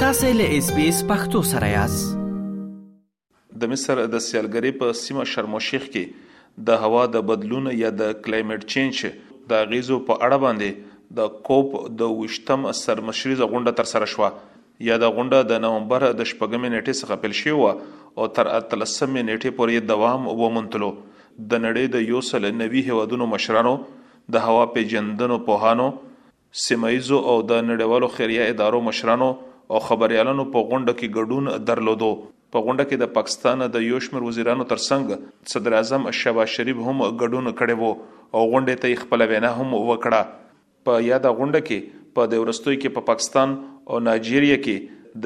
تاسو له اس بي اس پختو سره یاست د مصر د سیالګری په سیمه شرم الشیخ کې د هوا د بدلون یا د کلایمټ چینج د اغیزو په اړه باندې د کوپ د وشتم سرمشریزه غونډه تر سره شوه یا د غونډه د نومبر د شپږمې نیټې څخه پیل شوې و او تر اتلسمې نیټې پورې دوام ومنتلو د نړۍ د یو سل نوي هیوادونو مشرانو د هوا پېژندنو پوهانو، سیمه ییزو او د نړیوالو خیریه ادارو مشرانو او خبریالانو په غونډه کې ګډون درلودو. په غونډه کې د پاکستان د یو شمېر وزیرانو ترڅنګ صدراعظم شهباز شریف هم ګډون کړی و او غونډې ته یې خپله وینا هم وکړه. په یاده غونډه کې په دې وروستیو کې په پاکستان او نایجیریا کې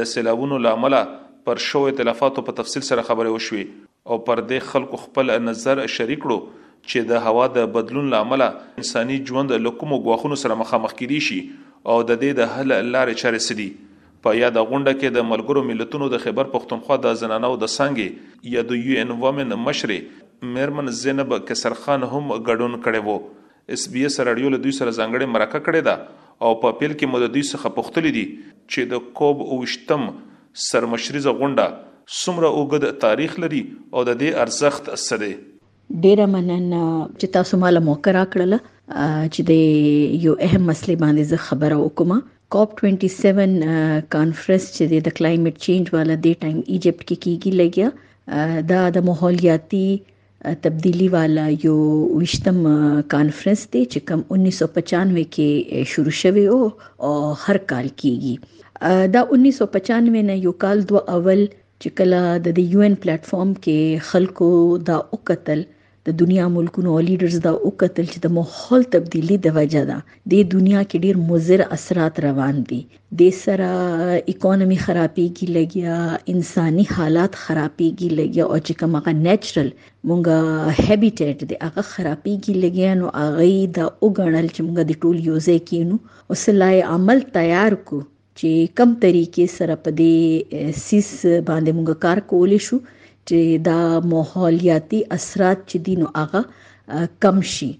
د سېلابونو له امله پر شویو تلفاتو په تفصیل سره خبرې وشوې او پر دې خلکو خپل نظر شریک کړو چې د هوا د بدلون له امله انساني ژوند له کومو ګواښونو سره مخامخ کېدی شي او د دې د حل لارې چارې څه دي. په یاده غونډه کې د ملګرو ملتونو د خېبر پښتونخوا د زنانو د څانګې یا د یو این وومن مشرې مېرمن زینب قیصر خان هم ګډون کړی و. اس بي اس راډيو له دوی سره ځانګړې مرکه کړې ده او په پيل کې مو د دوی څخه پوښتلي دي چې د کوب اوویشتم سرمشريزه غونډه څومره اوږد تاريخ لري او د دې ارزښت څه دی؟ ډېره مننه چې تاسو ماله موقع راکړله چې د یو اهم مسلې باندې زه خبره وکم کوپ 27 کانفرنس چې د کلایمټ چینج والا د ټایم ایجپټ کې کیږي لګیا دا د ماحولیاتي تبدیلی والا یو ویشتم کانفرنس دی چې کم 1995 کې شروع شوی او هر کال کیږي دا 1995 نه یو کال دوه اول چې کله د یو ان پلیټ فارم کې خلکو دا وکتل د دنیا ملکونو او لیډرز دا وکتل چې د ماحول تبدیلی د وجه ده دې دنیا کې ډیر مضر اثرات روان دي د سره اکانومي خرابېږي لګیا انساني حالات خرابېږي لګیا او چې کومه نېچرل مونږه هابټټ دی هغه خرابېږي لګیا نو هغه دا وګڼل چې مونږه د ټول یوځای کینو او سلای عمل تیار کو چې کم طریقې سره په دې سیس باندې موږ کار کولې شو چې دا ماحولیاتي اثرات چې دین او هغه کم شي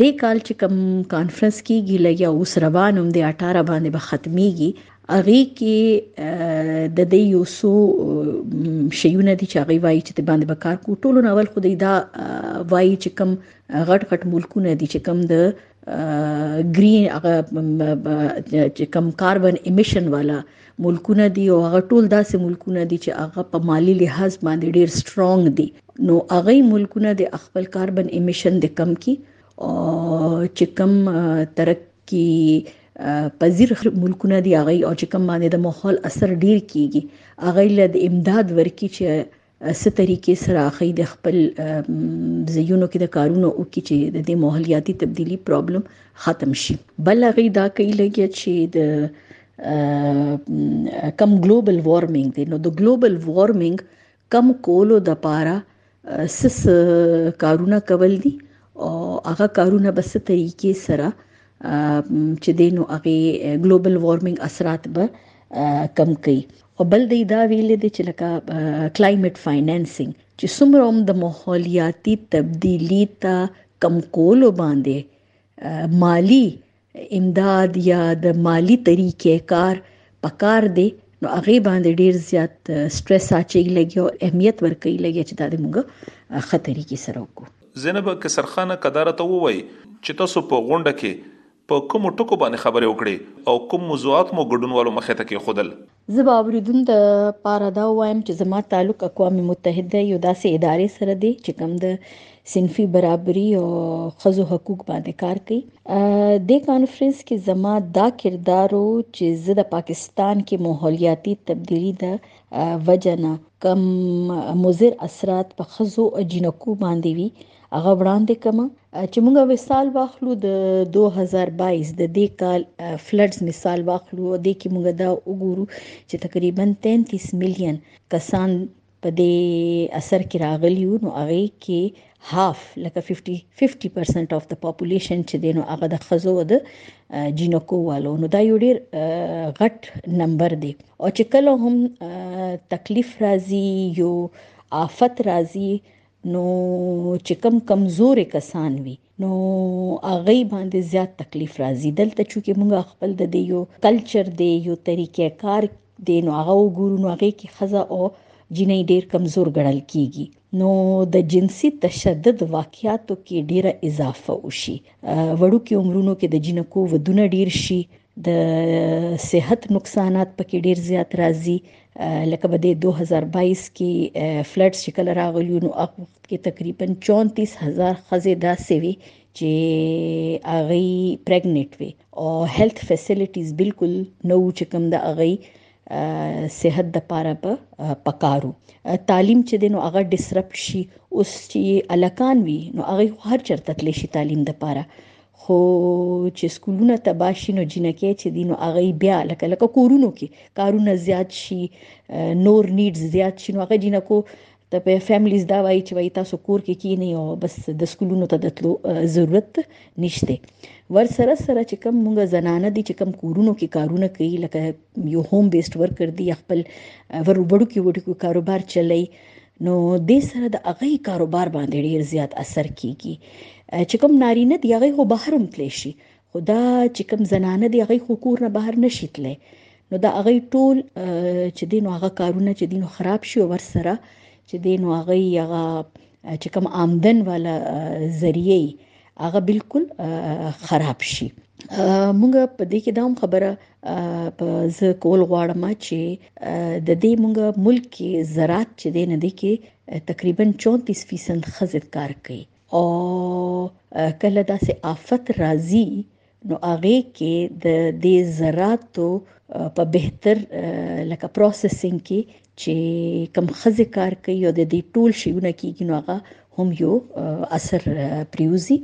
د کال چې کم کانفرنس کیږي لګیا اوس روان هم د 18 باندې به ختميږي اغه کې د دې یو سو شیونه دي چې هغه وایي چې د باندې بکار کو ټولو ناول خو دا وایي چې کم غټ غټ ملکونه دي چې کم د ګرین هغه چې کم کاربن امیشن والا ملکونه دي او هغه ټول داسې ملکونه دي چې هغه په مالی لحاظ باندې ډیر سترونګ دي نو هغه ملکونه د خپل کاربن امیشن د کم کی او چې کم ترقی پذیر ملکونه دي هغه او چې کم باندې د ماحول اثر ډیر کیږي هغه له امداد ورکی چې څه طریقې سره هغه د خپل ځایونو کې د کارونو او کې چې د دې ماحولیاتي تبدیلی پرابلم ختم شي بل هغه دا کوي لګیا چې د کم ګلوبل وارمنګ دی نو د ګلوبل وارمنګ کم کولو د پاره سس کارونه کول دي او هغه کارونه به ست طریقې سره چې دینو هغه ګلوبل وارمنګ اثرات به کم کړي او بل د دا ویل دي چې لکه کلایمټ فاینانسینګ چې څومره هم د ماحولیاتي تبدیلی ته کم کول باندې مالی امداد یا د مالی طریقې کار پکار دی نو هغه باندې ډیر زیات سټریس اچي لګي او اهمیت ورکړي لګي چې دا د موږ خطرې کې سره وکړو زینب کسرخانه قدار ته ووایي چې تاسو په غونډه کې په کوم ټکو باندې خبرې وکړې او کوم موضوعات مو ګډونوالو مخې ته کېښودل زه به اوریدون د پاره دا وایم چې زما تعلق اقوام متحده یو داسې ادارې سره دی چې کوم د صنفي برابري او ښځو حقوق باندې کار کوي د کانفرنس کې زما دا کردارو چې زه د پاکستان کې ماحولیاتي تبدیلی د وجنه کم مضر اثرات په خزو او جنکو باندې وی هغه وړاندې کما چې موږ مثال واخلو د 2022 د دې کال فلډز مثال واخلو د کې موږ دا وګورو چې تقریبا 33 میلیون کسان په دې اثر کې راغلي وو نو هغه کې هاف لکه 50 50% اف د پاپولیشن چې دینو هغه د خزو د جینکو والو نو دا یو ډیر غټ نمبر دی او چې کله هم تکلیف راځي یو آفت راځي نو چې کم کمزورې کسان وي نو هغه باندې زیات تکلیف راځي دلته چې موږ خپل د دې یو کلچر دی یو طریقې کار دی نو هغه وګورو نو هغه کې خزه او جنې ډیر کمزور ګڼل کیږي نو د جنسي تشدد واقعاتو کې ډیره اضافه وشي وړوکي عمرونو کې د جنکو ودونه ډیر شي د صحت نقصانات پکې ډیر زیات راځي لکه به د 2022 کې فلډز چې کله راغلی نو هغه وخت کې تقریبا 34000 خزې داسې وي چې هغه پریګنټ وي او هیلث فیسیلیټیز بالکل نو چې کوم د هغه صحت د پاره به پکارو تعلیم چې دینو هغه ډیسرپټ شي اوس چې الکان وي نو هغه هر چرته تللی شي تعلیم د پاره خو چې سکولونه تباه شي نو جنکې چې دینو هغه بیا لکه لکه کورونو کې کارونه زیات شي نور نیډز زیات شي نو هغه جنکو د په فیملیز دا وایي چې وایي تاسو کور کې کینی او بس د سکولونو ته دتلو ضرورت نشته ور سره سره چې کم مونږه زنانه دي چې کم کورونو کې کارونه کوي لکه یو هوم بیسډ ورکر دي خپل ور وړو کې وړو کې کاروبار چلای نو د سره د اغه کاروبار باندې ډیر زیات اثر کیږي چې کوم نارینه دی هغه هو بهرم تلی شي خو دا چې کوم زنانه دي هغه خو کور نه بهر نشي تللی نو دا هغه ټول چې دین هغه کارونه چې دین خراب شي ور سره چې دین هغه هغه چې کوم آمدن والا ذریعہ هغه بالکل خراب شي مونږ په دې کې دا هم خبره په ز کول غواړم چې د دې مونږ ملک کې زراعت چې دی نه دی کې تقریبا 34% خزه کار کوي او کله داسې آفت راځي نو هغه کې د دې زراتو په بهتر لکه پروسسینګ کې چې کم خزه کار کوي او د دې ټول شیونه کېږي نو هغه هم یو اثر پریوزي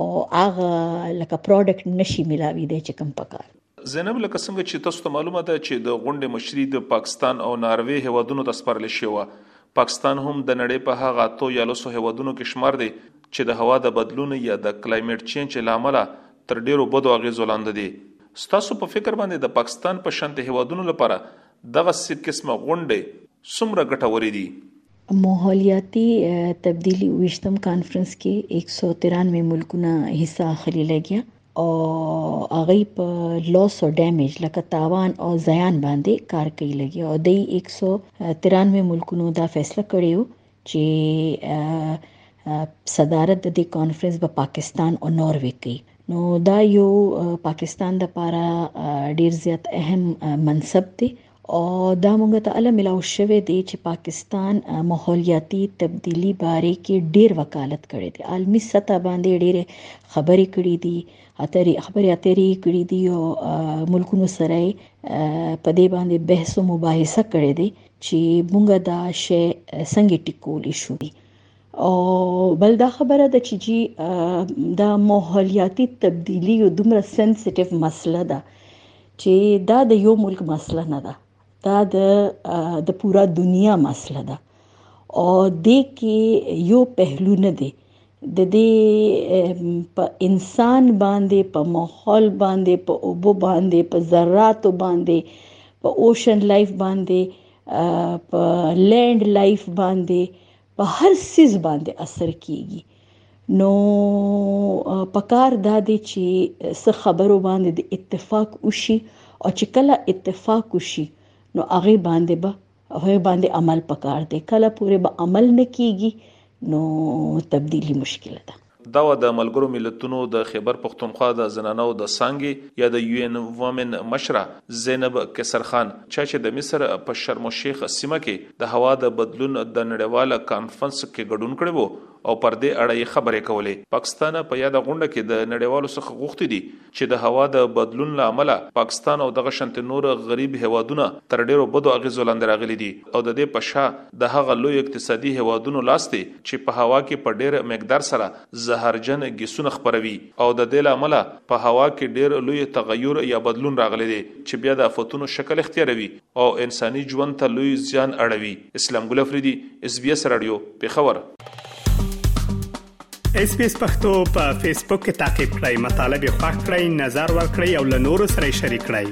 او هغه لکه پروډکټ نشي ملاوي دی چې کم پکار زینب لکه څنګه چې تاسو ته معلومه ده چې د غونډې مشري د پاکستان او ناروې هیوادونو ته سپارل شوې وه پاکستان هم د نړۍ په هغه اتو یا لسو هیوادونو کې شمار دی چې د هوا د بدلون یا د کلایمټ چینج له امله تر ډیرو بدو اغیزو لاندې دي ستاسو په فکر باندې د پاکستان په شانته هیوادونو لپاره دغه څه قسمه غونډې څومره ګټورې دي ماحولیاتي تبدیلی وشتم کانفرنس کې 193 ملکونه حصہ اخلي لګیا او هغه په لوس او ډیمیج لکه تاوان او زیان باندې کار کوي لګي او د 193 ملکونو دا فیصله کړې و چې صدارت د دې کانفرنس په پاکستان او نوروي کوي نو دا یو پاکستان د لپاره ډیر زیات اهم منصب دی او دا مونږ ته اله ملاو شوی دی چې پاکستان ماحولیاتي تبدیلی باره کې ډیر وکالت کړی دی عالمی سطح باندې ډیر خبرې کړې دي اترې خبرې اترې کړې دي او ملکونو سره په دې باندې بحث او مباحثه کړې دي چې مونږ دا شی څنګه ټیکول شو او بل دا خبره ده چې جی دا ماحولیاتي تبدیلی یو دومره سنسټیو مسله ده چې دا د یو ملک مسله نه ده دا د د پورا دنیا مسله ده او د کې یو پهلو نه دی د دې په انسان باندې په ماحول باندې په اوبو باندې په ذرات باندې په اوشن لایف باندې په لند لایف باندې په هر سیز باندې اثر کیږي نو پکار دا دی چې څه خبرو باندې د اتفاق وشي او چې کله اتفاق وشي نو هغه باندې به هغه باندې عمل پکار دی کله پورې به عمل نه کیږي نو تبدیلی مشکل ده دا وه د ملګرو ملتونو د خېبر پښتونخوا د زنانو د څانګې یا د یو اېن وومېن مشره زېنب قېصر خان چا چې د مصر په شرم الشېخ سیمه کې د هوا د بدلون د نړېوال کانفرنس کې ګډون کړی وو او پر دې اړه یې خبرې کولې. پاکستان په یاده غونډه کې د نړېوالو څخه غوښتي دي چې د هوا د بدلون له امله پاکستان او دغه شانتې نور غریب هېوادونه تر ډېرو بدو اغېزو لاندې راغلي دي او د دې په شا د هغه لویو اقتصادي هېوادونو لاس دی چې په هوا کې په ډېر مقدار سره زهرجن ګیسونه خپروي او د دې له امله په هوا کې ډېر لوی تغیر یا بدلون راغلی دی چې بیا د افتونو شکل اختیاروي او انساني ژوند ته لوی زیان اړوي اسلام ګل افریدي اس بي اس راډیو پېښور. اس پی اس پختو په فیسبوک کې تا کې پلی مطلب یو فاک کړئ نظر ور کړئ او له نورو سره شریک کړئ